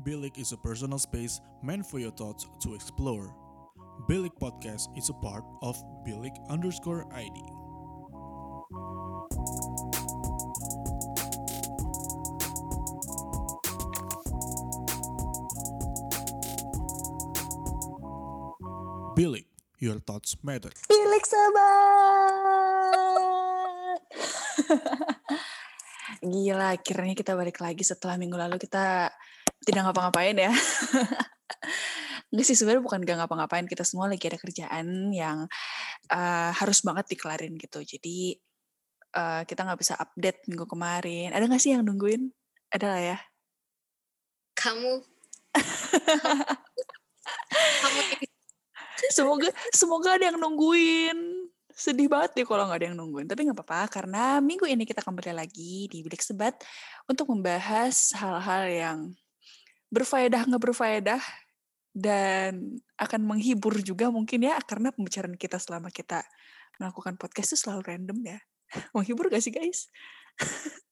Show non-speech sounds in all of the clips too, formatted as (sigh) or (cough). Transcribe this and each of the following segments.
Bilik is a personal space meant for your thoughts to explore. Bilik Podcast is a part of Bilik underscore ID. Bilik, your thoughts matter. Bilik sobat. (laughs) Gila, akhirnya kita balik lagi setelah minggu lalu kita tidak ngapa-ngapain ya. (laughs) Enggak sih sebenarnya bukan gak ngapa-ngapain, kita semua lagi ada kerjaan yang uh, harus banget dikelarin gitu. Jadi uh, kita nggak bisa update minggu kemarin. Ada nggak sih yang nungguin? Ada lah ya. Kamu. Kamu (laughs) semoga semoga ada yang nungguin sedih banget deh kalau nggak ada yang nungguin tapi nggak apa-apa karena minggu ini kita kembali lagi di bilik sebat untuk membahas hal-hal yang berfaedah nggak berfaedah dan akan menghibur juga mungkin ya karena pembicaraan kita selama kita melakukan podcast itu selalu random ya. (laughs) Menghibur gak sih guys? (laughs)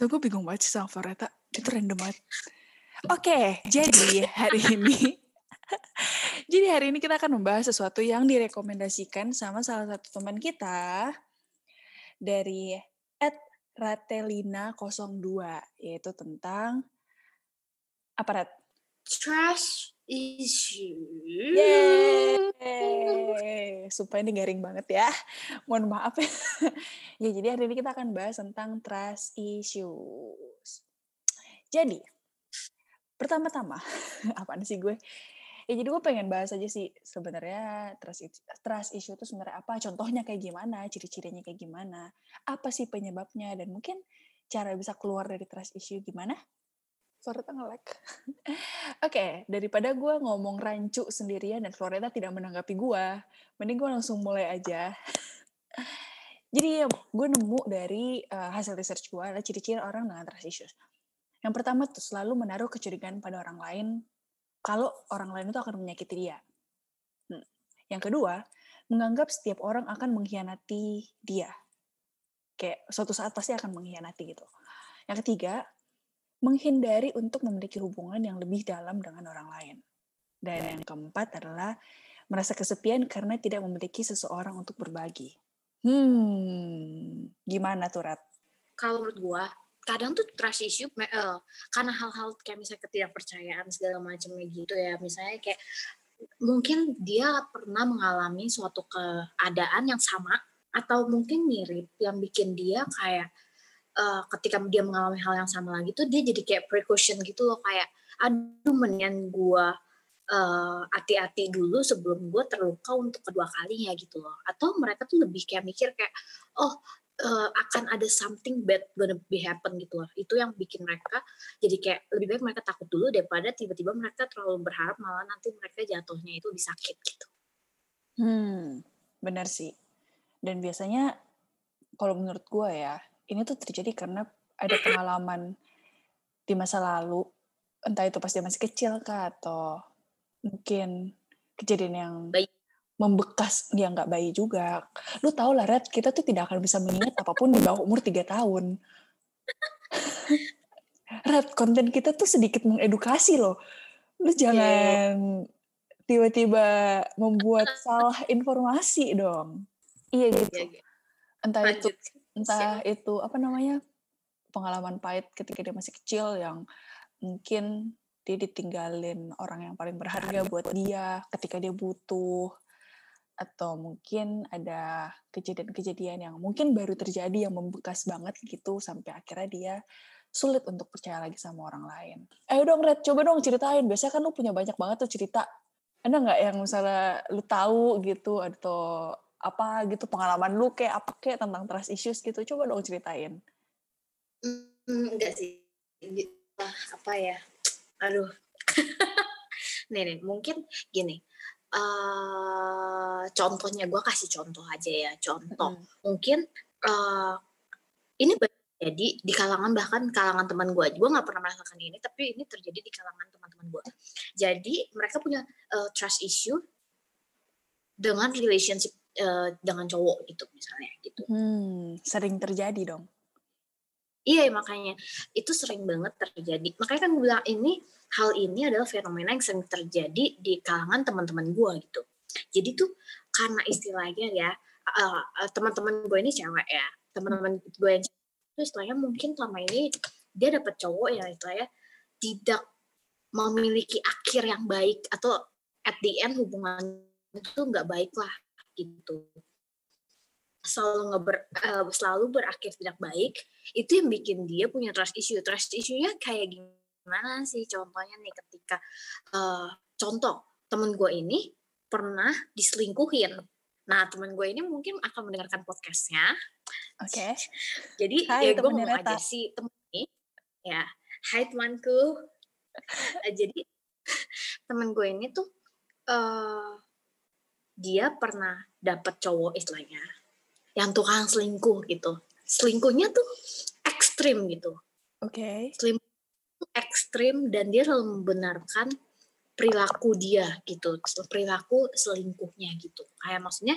So gue bingung banget sih sama Fareta itu random banget. Oke, jadi hari ini (laughs) jadi hari ini kita akan membahas sesuatu yang direkomendasikan sama salah satu teman kita dari Ratelina02 yaitu tentang apa Rat? Trash issue. Yeay. Supaya ini garing banget ya. Mohon maaf ya. ya, jadi hari ini kita akan bahas tentang trust issues. Jadi, pertama-tama (laughs) apaan sih gue ya jadi gue pengen bahas aja sih sebenarnya trust trust issue itu sebenarnya apa contohnya kayak gimana ciri-cirinya kayak gimana apa sih penyebabnya dan mungkin cara bisa keluar dari trust issue gimana Floreta ngelek. (laughs) Oke, okay, daripada gue ngomong rancu sendirian dan Floreta tidak menanggapi gue, mending gue langsung mulai aja. (laughs) Jadi gue nemu dari uh, hasil research gue adalah ciri-ciri orang dengan trust issues. Yang pertama tuh selalu menaruh kecurigaan pada orang lain kalau orang lain itu akan menyakiti dia. Hmm. Yang kedua, menganggap setiap orang akan mengkhianati dia. Kayak suatu saat pasti akan mengkhianati gitu. Yang ketiga, menghindari untuk memiliki hubungan yang lebih dalam dengan orang lain. Dan yang keempat adalah merasa kesepian karena tidak memiliki seseorang untuk berbagi. Hmm, gimana tuh Rat? Kalau menurut gua, kadang tuh trust issue uh, karena hal-hal kayak misalnya ketidakpercayaan segala macamnya gitu ya. Misalnya kayak mungkin dia pernah mengalami suatu keadaan yang sama atau mungkin mirip yang bikin dia kayak uh, ketika dia mengalami hal yang sama lagi tuh dia jadi kayak precaution gitu loh. Kayak aduh mendingan gua uh, hati-hati dulu sebelum gue terluka untuk kedua kalinya gitu loh. Atau mereka tuh lebih kayak mikir kayak oh uh, akan ada something bad gonna be happen gitu loh. Itu yang bikin mereka jadi kayak lebih baik mereka takut dulu daripada tiba-tiba mereka terlalu berharap malah nanti mereka jatuhnya itu disakit gitu. Hmm, benar sih. Dan biasanya kalau menurut gue ya, ini tuh terjadi karena ada pengalaman di masa lalu, entah itu pas dia masih kecil kah atau mungkin kejadian yang baik membekas ya nggak bayi juga. Lu tau lah Red, kita tuh tidak akan bisa mengingat apa pun di bawah umur tiga tahun. (laughs) Red, konten kita tuh sedikit mengedukasi loh. Lu jangan tiba-tiba membuat (laughs) salah informasi dong. Iya gitu. Yeah, yeah. Entah Lanjut. itu entah Siap. itu apa namanya? pengalaman pahit ketika dia masih kecil yang mungkin dia ditinggalin orang yang paling berharga buat dia ketika dia butuh atau mungkin ada kejadian-kejadian yang mungkin baru terjadi yang membekas banget gitu sampai akhirnya dia sulit untuk percaya lagi sama orang lain. Ayo dong Red, coba dong ceritain. Biasanya kan lu punya banyak banget tuh cerita. Ada nggak yang misalnya lu tahu gitu atau apa gitu pengalaman lu kayak apa kayak tentang trust issues gitu. Coba dong ceritain. Hmm, enggak sih. Apa ya? Aduh. (laughs) nih, nih, mungkin gini uh, contohnya gue kasih contoh aja ya contoh. Hmm. mungkin uh, ini jadi di kalangan bahkan kalangan teman gue gue nggak pernah merasakan ini tapi ini terjadi di kalangan teman-teman gue jadi mereka punya uh, trust issue dengan relationship uh, dengan cowok gitu misalnya gitu. Hmm, sering terjadi dong Iya makanya itu sering banget terjadi. Makanya kan gue bilang ini hal ini adalah fenomena yang sering terjadi di kalangan teman-teman gue gitu. Jadi tuh karena istilahnya ya uh, teman-teman gue ini cewek ya, teman-teman gue yang itu istilahnya mungkin selama ini dia dapat cowok yang istilahnya tidak memiliki akhir yang baik atau at the end hubungan itu nggak baik lah gitu selalu ngeber, uh, selalu berakhir tidak baik itu yang bikin dia punya trust issue. Trust issue-nya kayak gimana sih? Contohnya nih ketika uh, contoh temen gue ini pernah diselingkuhin. Nah temen gue ini mungkin akan mendengarkan podcastnya. Oke. Okay. jadi Hai, ya gue mau ngajak si temen ini ya Hai temanku. Uh, (laughs) jadi (laughs) temen gue ini tuh uh, dia pernah dapet cowok istilahnya yang tukang selingkuh gitu. Selingkuhnya tuh ekstrim gitu. Oke. Okay. Selingkuh ekstrim dan dia selalu membenarkan perilaku dia gitu, perilaku selingkuhnya gitu. Kayak maksudnya,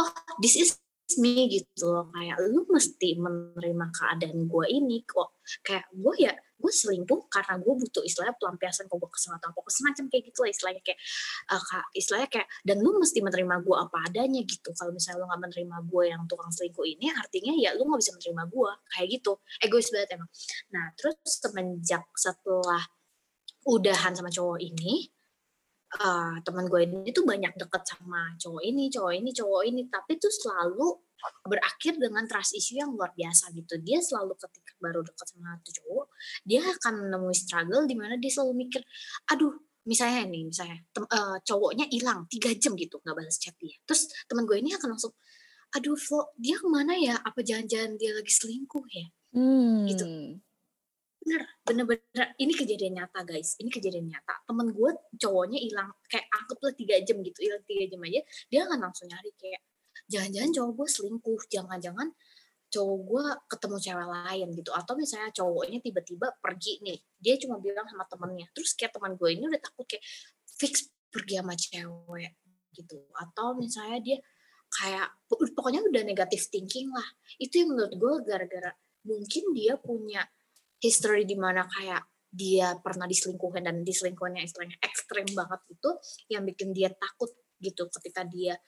oh this is me gitu loh kayak lu mesti menerima keadaan gue ini kok kayak gue ya gue selingkuh karena gue butuh istilahnya pelampiasan kok gue kesel atau apa semacam kayak gitu lah istilahnya kayak uh, istilahnya kayak dan lu mesti menerima gue apa adanya gitu. Kalau misalnya lu nggak menerima gue yang tukang selingkuh ini artinya ya lu nggak bisa menerima gue kayak gitu. Egois banget emang. Nah terus semenjak setelah udahan sama cowok ini uh, teman gue ini tuh banyak deket sama cowok ini, cowok ini, cowok ini, tapi tuh selalu berakhir dengan trust issue yang luar biasa gitu. Dia selalu ketika baru deket sama tuh cowok, dia akan menemui struggle di mana dia selalu mikir, aduh, misalnya nih, misalnya tem, uh, cowoknya hilang tiga jam gitu nggak balas chat dia. Terus teman gue ini akan langsung, aduh, Flo, dia ke mana ya? Apa jangan-jangan dia lagi selingkuh ya? Hmm. Gitu bener bener-bener ini kejadian nyata guys ini kejadian nyata temen gue cowoknya hilang kayak anggaplah tiga jam gitu hilang tiga jam aja dia akan langsung nyari kayak jangan-jangan cowok gue selingkuh jangan-jangan cowok gue ketemu cewek lain gitu. Atau misalnya cowoknya tiba-tiba pergi nih dia cuma bilang sama temennya. Terus kayak teman gue ini udah takut kayak fix pergi sama cewek gitu. Atau misalnya dia kayak pokoknya udah negatif thinking lah. Itu yang menurut gue gara-gara mungkin dia punya history di mana kayak dia pernah diselingkuhin dan diselingkuhinnya istilahnya ekstrem banget itu yang bikin dia takut gitu. Ketika dia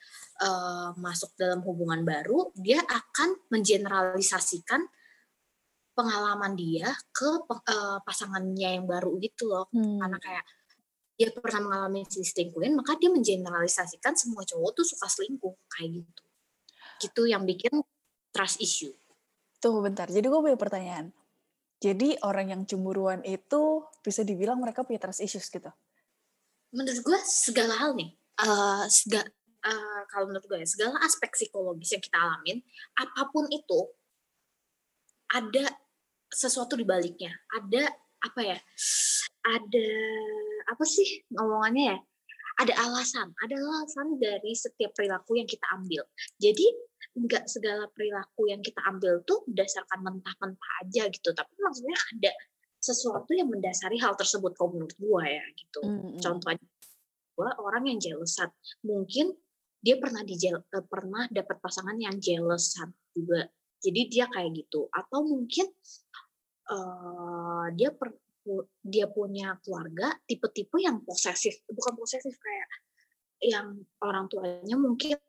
uh, masuk dalam hubungan baru dia akan mengeneralisasikan pengalaman dia ke uh, pasangannya yang baru gitu loh. Hmm. karena kayak dia pernah mengalami selingkuhin maka dia mengeneralisasikan semua cowok tuh suka selingkuh kayak gitu. Gitu yang bikin trust issue. Tuh bentar. Jadi gue punya pertanyaan. Jadi orang yang cemburuan itu bisa dibilang mereka punya trust issues gitu. Menurut gue segala hal nih, uh, uh, kalau menurut gue ya, segala aspek psikologis yang kita alamin, apa pun itu ada sesuatu di baliknya. Ada apa ya? Ada apa sih ngomongannya ya? Ada alasan, ada alasan dari setiap perilaku yang kita ambil. Jadi nggak segala perilaku yang kita ambil tuh berdasarkan mentah-mentah aja gitu tapi maksudnya ada sesuatu yang mendasari hal tersebut kalau menurut gue ya gitu mm-hmm. contohnya gue orang yang jealousan mungkin dia pernah di uh, pernah dapat pasangan yang jealousan juga. Jadi dia kayak gitu. Atau mungkin uh, dia per, dia punya keluarga tipe-tipe yang posesif. Bukan posesif kayak yang orang tuanya mungkin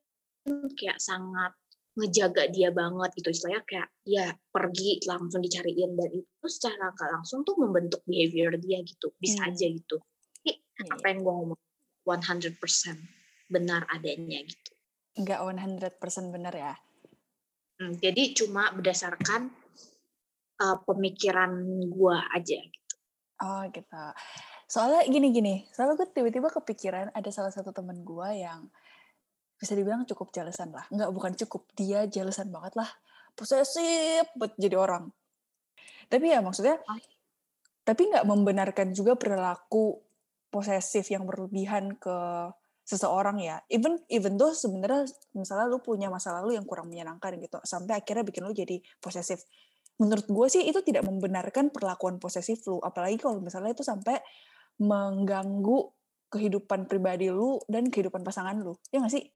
kayak sangat ngejaga dia banget gitu. Istilahnya kayak ya pergi langsung dicariin dan itu secara nggak langsung tuh membentuk behavior dia gitu. Bisa hmm. aja gitu. Jadi, hmm. apa yang gue ngomong 100% benar adanya gitu nggak 100% benar ya hmm, jadi cuma berdasarkan uh, pemikiran gue aja gitu oh gitu soalnya gini gini soalnya gue tiba-tiba kepikiran ada salah satu temen gue yang bisa dibilang cukup jelasan lah. Enggak, bukan cukup. Dia jelasan banget lah. Posesif buat jadi orang. Tapi ya maksudnya, tapi nggak membenarkan juga perilaku posesif yang berlebihan ke seseorang ya. Even even tuh sebenarnya misalnya lu punya masa lalu yang kurang menyenangkan gitu, sampai akhirnya bikin lu jadi posesif. Menurut gue sih itu tidak membenarkan perlakuan posesif lu, apalagi kalau misalnya itu sampai mengganggu kehidupan pribadi lu dan kehidupan pasangan lu. Ya nggak sih?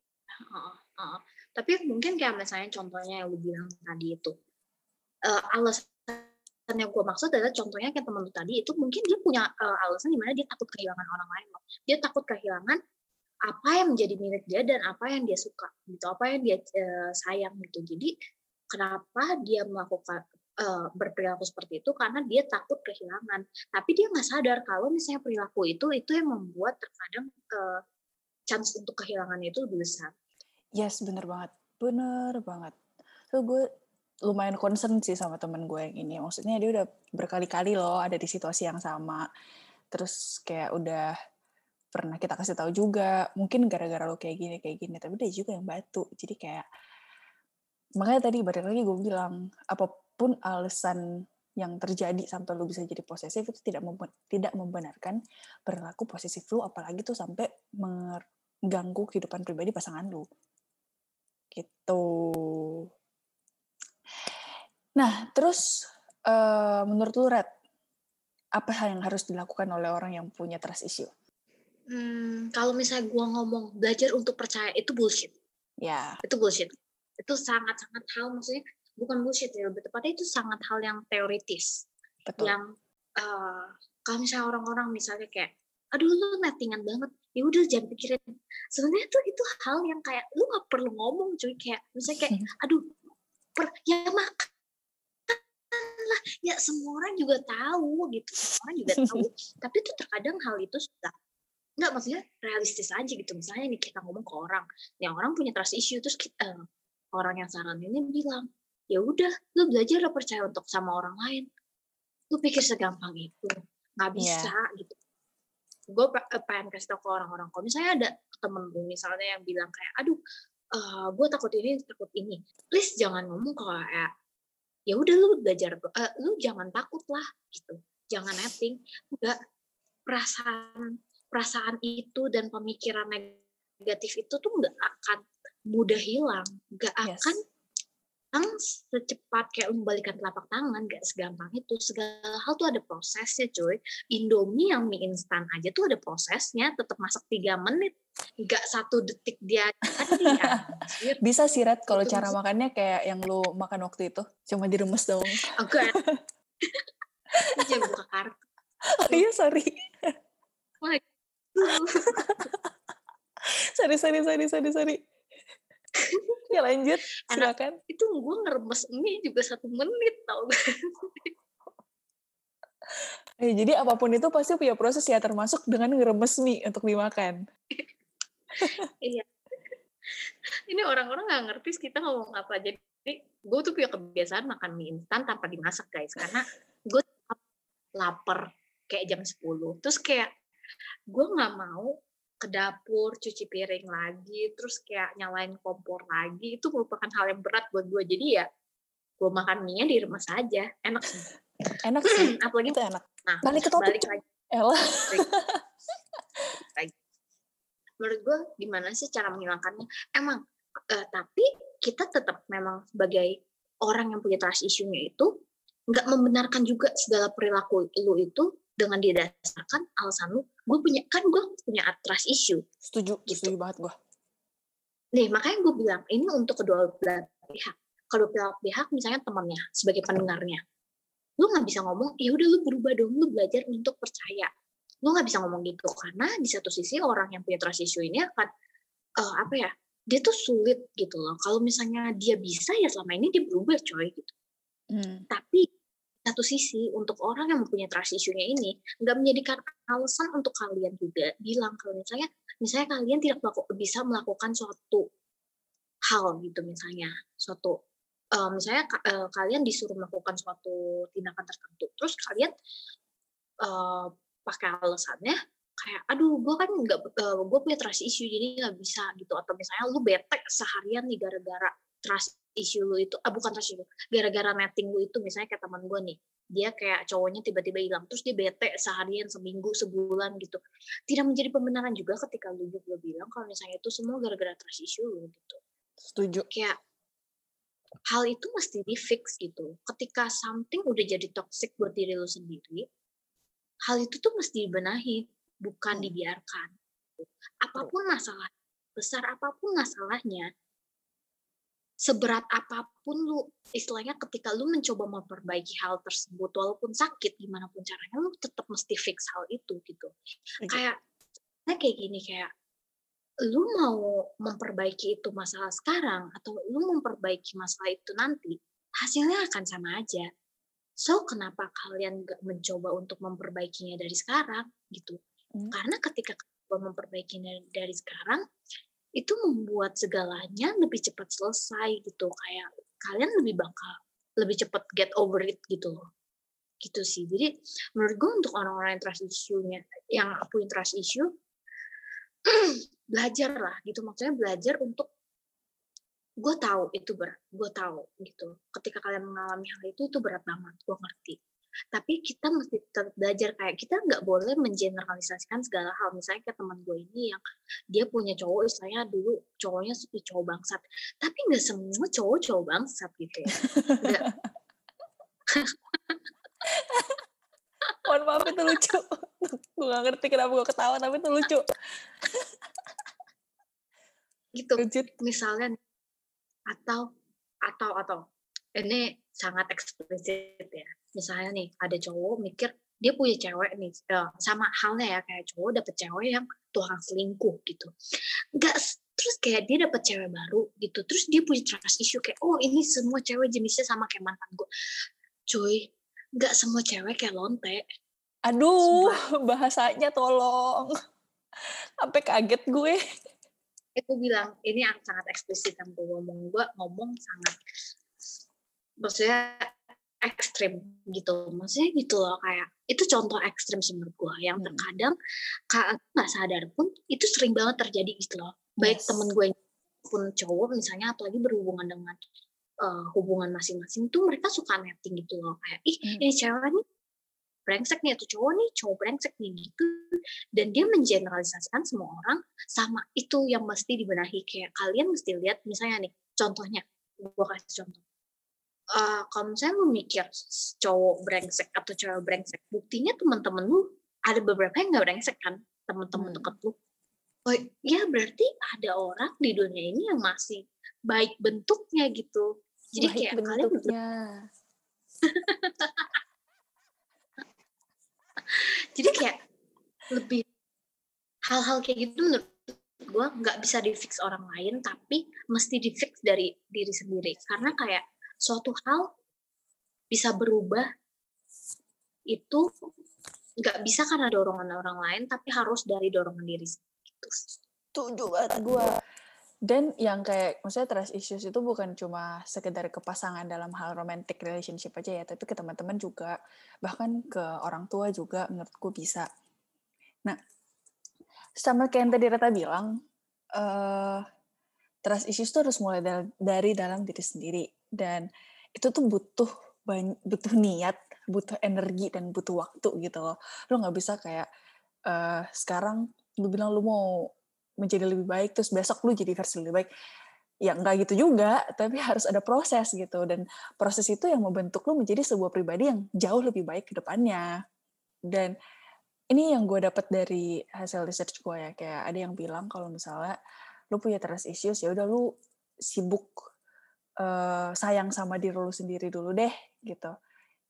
Uh, uh. Tapi mungkin kayak misalnya contohnya yang lu bilang tadi itu, uh, alasan yang gue maksud adalah contohnya kayak temen lu tadi itu mungkin dia punya uh, alasan di mana dia takut kehilangan orang lain loh. Dia takut kehilangan apa yang menjadi milik dia dan apa yang dia suka gitu, apa yang dia uh, sayang gitu. Jadi kenapa dia melakukan uh, berperilaku seperti itu karena dia takut kehilangan. Tapi dia nggak sadar kalau misalnya perilaku itu itu yang membuat terkadang uh, chance untuk kehilangan itu lebih besar. Yes, bener banget. Bener banget. Tuh gue lumayan concern sih sama temen gue yang ini. Maksudnya dia udah berkali-kali loh ada di situasi yang sama. Terus kayak udah pernah kita kasih tahu juga, mungkin gara-gara lo kayak gini, kayak gini. Tapi dia juga yang batu. Jadi kayak, makanya tadi balik lagi gue bilang, apa pun alasan yang terjadi sampai lu bisa jadi posesif itu tidak tidak membenarkan perilaku posesif lu apalagi tuh sampai mengganggu kehidupan pribadi pasangan lu gitu Nah, terus uh, menurut lu Red, apa hal yang harus dilakukan oleh orang yang punya trust issue? Hmm, kalau misalnya gua ngomong belajar untuk percaya itu bullshit. Ya. Itu bullshit. Itu sangat-sangat hal maksudnya bukan bullshit ya lebih tepatnya itu sangat hal yang teoritis. Betul. Yang uh, kalau misalnya orang-orang misalnya kayak aduh lu nettingan banget ya udah jangan pikirin sebenarnya tuh itu hal yang kayak lu gak perlu ngomong cuy kayak misalnya kayak (laughs) aduh per, ya makan lah ya semua orang juga tahu gitu semua orang juga tahu. (laughs) Tapi itu terkadang hal itu sudah nggak maksudnya realistis aja gitu. Misalnya nih kita ngomong ke orang yang orang punya trust issue terus kita, uh, orang yang saran ini bilang ya udah lu belajar lo percaya untuk sama orang lain. Lu pikir segampang itu nggak iya. bisa yeah. gitu gue eh, pengen kasih tau ke orang-orang. Kalau misalnya ada temen gue misalnya yang bilang kayak aduh uh, eh, gue takut ini takut ini. Please jangan ngomong kayak ya udah lu belajar uh, lu jangan takut lah gitu. Jangan netting enggak. Perasaan perasaan itu dan pemikiran negatif itu tuh nggak akan mudah hilang. Nggak yes. akan yang secepat kayak membalikan telapak tangan gak segampang itu. Segala hal tuh ada prosesnya cuy. Indomie yang mie instan aja tuh ada prosesnya tetap masak tiga menit. Gak satu detik dia ya. (laughs) bisa sih Red kalau cara makannya kayak yang lu makan waktu itu cuma diremes dong oke jangan buka kartu. Oh iya sorry. (laughs) Sorry sorry sorry sorry sorry (laughs) ya lanjut silakan. Anak, itu gue ngeremes mie juga satu menit tau (laughs) eh, jadi apa pun itu pasti punya proses ya termasuk dengan ngeremes mie untuk dimakan. (laughs) Iya. Ini orang-orang nggak ngerti kita ngomong apa. Jadi gue tuh punya kebiasaan makan mie instan tanpa dimasak guys. Karena gue lapar kayak jam 10 terus kayak gue nggak mau ke dapur, cuci piring lagi, terus kayak nyalain kompor lagi, itu merupakan hal yang berat buat gue. Jadi ya, gue makan mie di rumah saja. Enak sih. (clears throat) Enak sih. (clears throat) Apalagi itu enak. Nah, balik ke topik. Balik lagi. Elah. (laughs) Menurut gue, gimana sih cara menghilangkannya? Emang, uh, tapi kita tetap memang sebagai orang yang punya trust issue-nya itu, nggak membenarkan juga segala perilaku lu itu dengan didasarkan alasan lu gue punya kan gue punya trust issue. Setuju gitu. setuju banget gue nih makanya gue bilang ini untuk kedua belah pihak. Kedua belah pihak misalnya temannya sebagai pendengarnya. Lu nggak bisa ngomong ya udah lu berubah dong lu belajar untuk percaya. Lu nggak bisa ngomong gitu karena di satu sisi orang yang punya trust issue ini akan uh, apa ya dia tuh sulit gitu loh. Kalau misalnya dia bisa ya selama ini dia berubah coy gitu. Hmm. tapi satu sisi untuk orang yang mempunyai trust issue-nya ini nggak menjadikan alasan untuk kalian juga bilang kalau misalnya misalnya kalian tidak bisa melakukan suatu hal gitu misalnya suatu uh, misalnya uh, kalian disuruh melakukan suatu tindakan tertentu terus kalian uh, pakai alasannya kayak aduh gue kan nggak uh, gue punya trust issue jadi nggak bisa gitu. Atau misalnya lu bete seharian nih gara-gara trust issue lu itu ah bukan trust issue gara-gara netting lu itu misalnya kayak teman gue nih dia kayak cowoknya tiba-tiba hilang terus dia bete seharian seminggu sebulan gitu. Tidak menjadi pembenaran juga ketika lu juga bilang kalau misalnya itu semua gara-gara trust issue lu gitu. Setuju. Kayak hal itu mesti di fix gitu. Ketika something udah jadi toxic buat diri lu sendiri hal itu tuh mesti dibenahi bukan hmm. dibiarkan. Apa pun masalah besar apa pun masalahnya seberat apa pun lu istilahnya ketika lu mencoba memperbaiki hal tersebut walaupun sakit gimana pun caranya lu tetap mesti fix hal itu gitu. Kayak kayak gini kayak lu mau memperbaiki itu masalah sekarang atau lu memperbaiki masalah itu nanti hasilnya akan sama aja. So kenapa kalian gak mencoba untuk memperbaikinya dari sekarang gitu? Hmm. karena ketika memperbaikinya dari sekarang itu membuat segalanya lebih cepat selesai gitu kayak kalian lebih bakal lebih cepat get over it gitu loh. Gitu sih. Jadi menurut gue untuk orang-orang yang trust issue-nya yang punya trust issue (clears throat) belajar lah gitu. Maksudnya belajar untuk gue tahu itu berat gue tahu gitu. Ketika kalian mengalami hal itu itu berat banget gue ngerti tapi kita mesti tetap belajar kayak kita nggak boleh mengeneralisasikan segala hal. Misalnya kayak teman gue ini yang dia punya cowok istilahnya dulu cowoknya seperti cowok bangsat. Tapi nggak semua cowok cowok bangsat gitu ya. (laughs) Mohon maaf itu lucu. Gue gak ngerti kenapa gue ketawa tapi itu lucu. Gitu. Misalnya atau atau atau. Ini sangat eksplisit ya. Misalnya nih ada cowok mikir dia punya cewek nih uh, sama halnya ya kayak cowok dapet cewek yang tuhan selingkuh gitu. Nggak terus kayak dia dapet cewek baru gitu terus dia punya trust issue kayak oh ini semua cewek jenisnya sama kayak mantan gue cuy nggak semua cewek kayak lonte. Aduh Sumpah. (laughs) bahasanya tolong. Sampai kaget gue. Itu bilang ini yang sangat eksplisit yang gue ngomong. Gue ngomong sangat maksudnya ekstrim gitu. Maksudnya gitu loh kayak itu contoh ekstrim sih menurut gue yang hmm. terkadang nggak sadar pun itu sering banget terjadi gitu loh. Baik yes. temen gue pun cowok misalnya apalagi berhubungan dengan uh, hubungan masing-masing tuh mereka suka netting gitu loh. Kayak ih hmm. ini cewek nih brengsek nih atau cowok nih cowok brengsek nih gitu. Dan dia mengeneralisasikan semua orang sama itu yang mesti dibenahi. Kayak kalian mesti lihat misalnya nih contohnya gue kasih contoh uh, kalau misalnya lu mikir cowok brengsek atau cewek brengsek, buktinya teman-teman lu ada beberapa yang nggak brengsek kan, teman-teman hmm. deket lu. Oh, ya berarti ada orang di dunia ini yang masih baik bentuknya gitu. Jadi baik kayak bentuknya. kalian (laughs) Jadi kayak lebih hal-hal kayak gitu menurut gue nggak bisa di fix orang lain tapi mesti di fix dari diri sendiri karena kayak suatu hal bisa berubah itu nggak bisa karena dorongan orang lain tapi harus dari dorongan diri gitu. Setuju banget gue. Dan yang kayak maksudnya trust issues itu bukan cuma sekedar ke pasangan dalam hal romantic relationship aja ya, tapi ke teman-teman juga, bahkan ke orang tua juga menurutku bisa. Nah, sama kayak yang tadi Rata bilang, uh, trust issues itu harus mulai dari dalam diri sendiri dan itu tuh butuh butuh niat, butuh energi dan butuh waktu gitu loh. Lo nggak bisa kayak uh, sekarang lu bilang lu mau menjadi lebih baik terus besok lu jadi versi lebih baik. Ya nggak gitu juga, tapi (laughs) harus ada proses gitu dan proses itu yang membentuk lu menjadi sebuah pribadi yang jauh lebih baik ke depannya. Dan ini yang gue dapat dari hasil research gue ya kayak ada yang bilang kalau misalnya lu punya trust issues ya udah lu sibuk uh, sayang sama diri lu sendiri dulu deh gitu.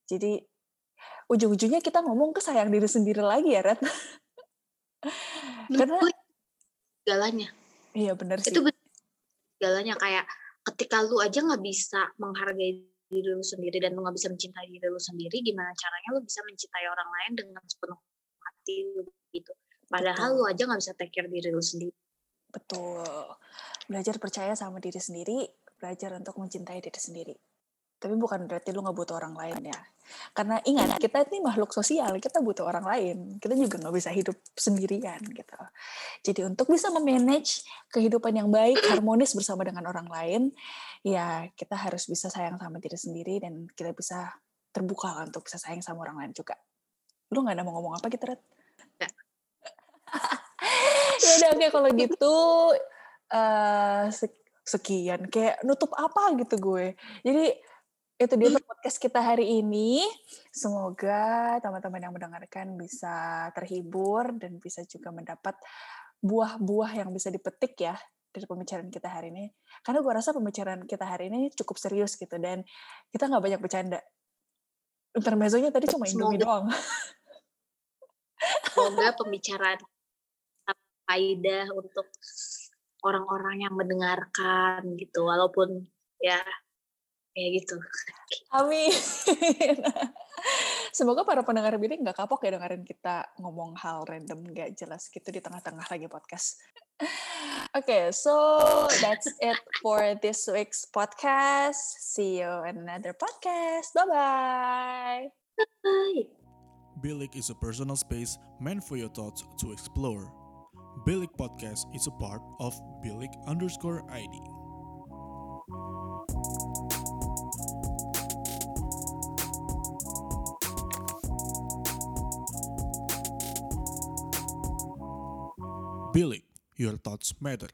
Jadi ujung-ujungnya kita ngomong ke sayang diri sendiri lagi ya, Red. (laughs) Karena segalanya. Iya benar sih. Itu segalanya kayak ketika lu aja nggak bisa menghargai diri lu sendiri dan lu nggak bisa mencintai diri lu sendiri, gimana caranya lu bisa mencintai orang lain dengan sepenuh hati lu gitu. Padahal Betul. lu aja nggak bisa take care diri lu sendiri. Betul. Belajar percaya sama diri sendiri, belajar untuk mencintai diri sendiri. Tapi bukan berarti lu gak butuh orang lain ya. Karena ingat, kita ini makhluk sosial, kita butuh orang lain. Kita juga gak bisa hidup sendirian gitu. Jadi untuk bisa memanage kehidupan yang baik, harmonis bersama dengan orang lain, ya kita harus bisa sayang sama diri sendiri dan kita bisa terbuka lah untuk bisa sayang sama orang lain juga. Lu gak ada mau ngomong apa gitu, Red? ya (laughs) udah oke kalau gitu uh, sekian kayak nutup apa gitu gue jadi itu dia podcast kita hari ini semoga teman-teman yang mendengarkan bisa terhibur dan bisa juga mendapat buah-buah yang bisa dipetik ya dari pembicaraan kita hari ini. Karena gue rasa pembicaraan kita hari ini cukup serius gitu dan kita nggak banyak bercanda. Intermezzonya tadi cuma Indomie Semoga- doang. Semoga pembicaraan faidah untuk orang-orang yang mendengarkan gitu, walaupun ya ya gitu. Amin. Semoga para pendengar bilik nggak kapok ya dengerin kita ngomong hal random nggak jelas gitu di tengah-tengah lagi podcast. Oke, so that's it for this week's podcast. See you in another podcast. Bye-bye. Bye. Bilik is a personal space meant for your thoughts to explore. Bilik Podcast is a part of Bilik underscore ID. Bilik, your thoughts matter.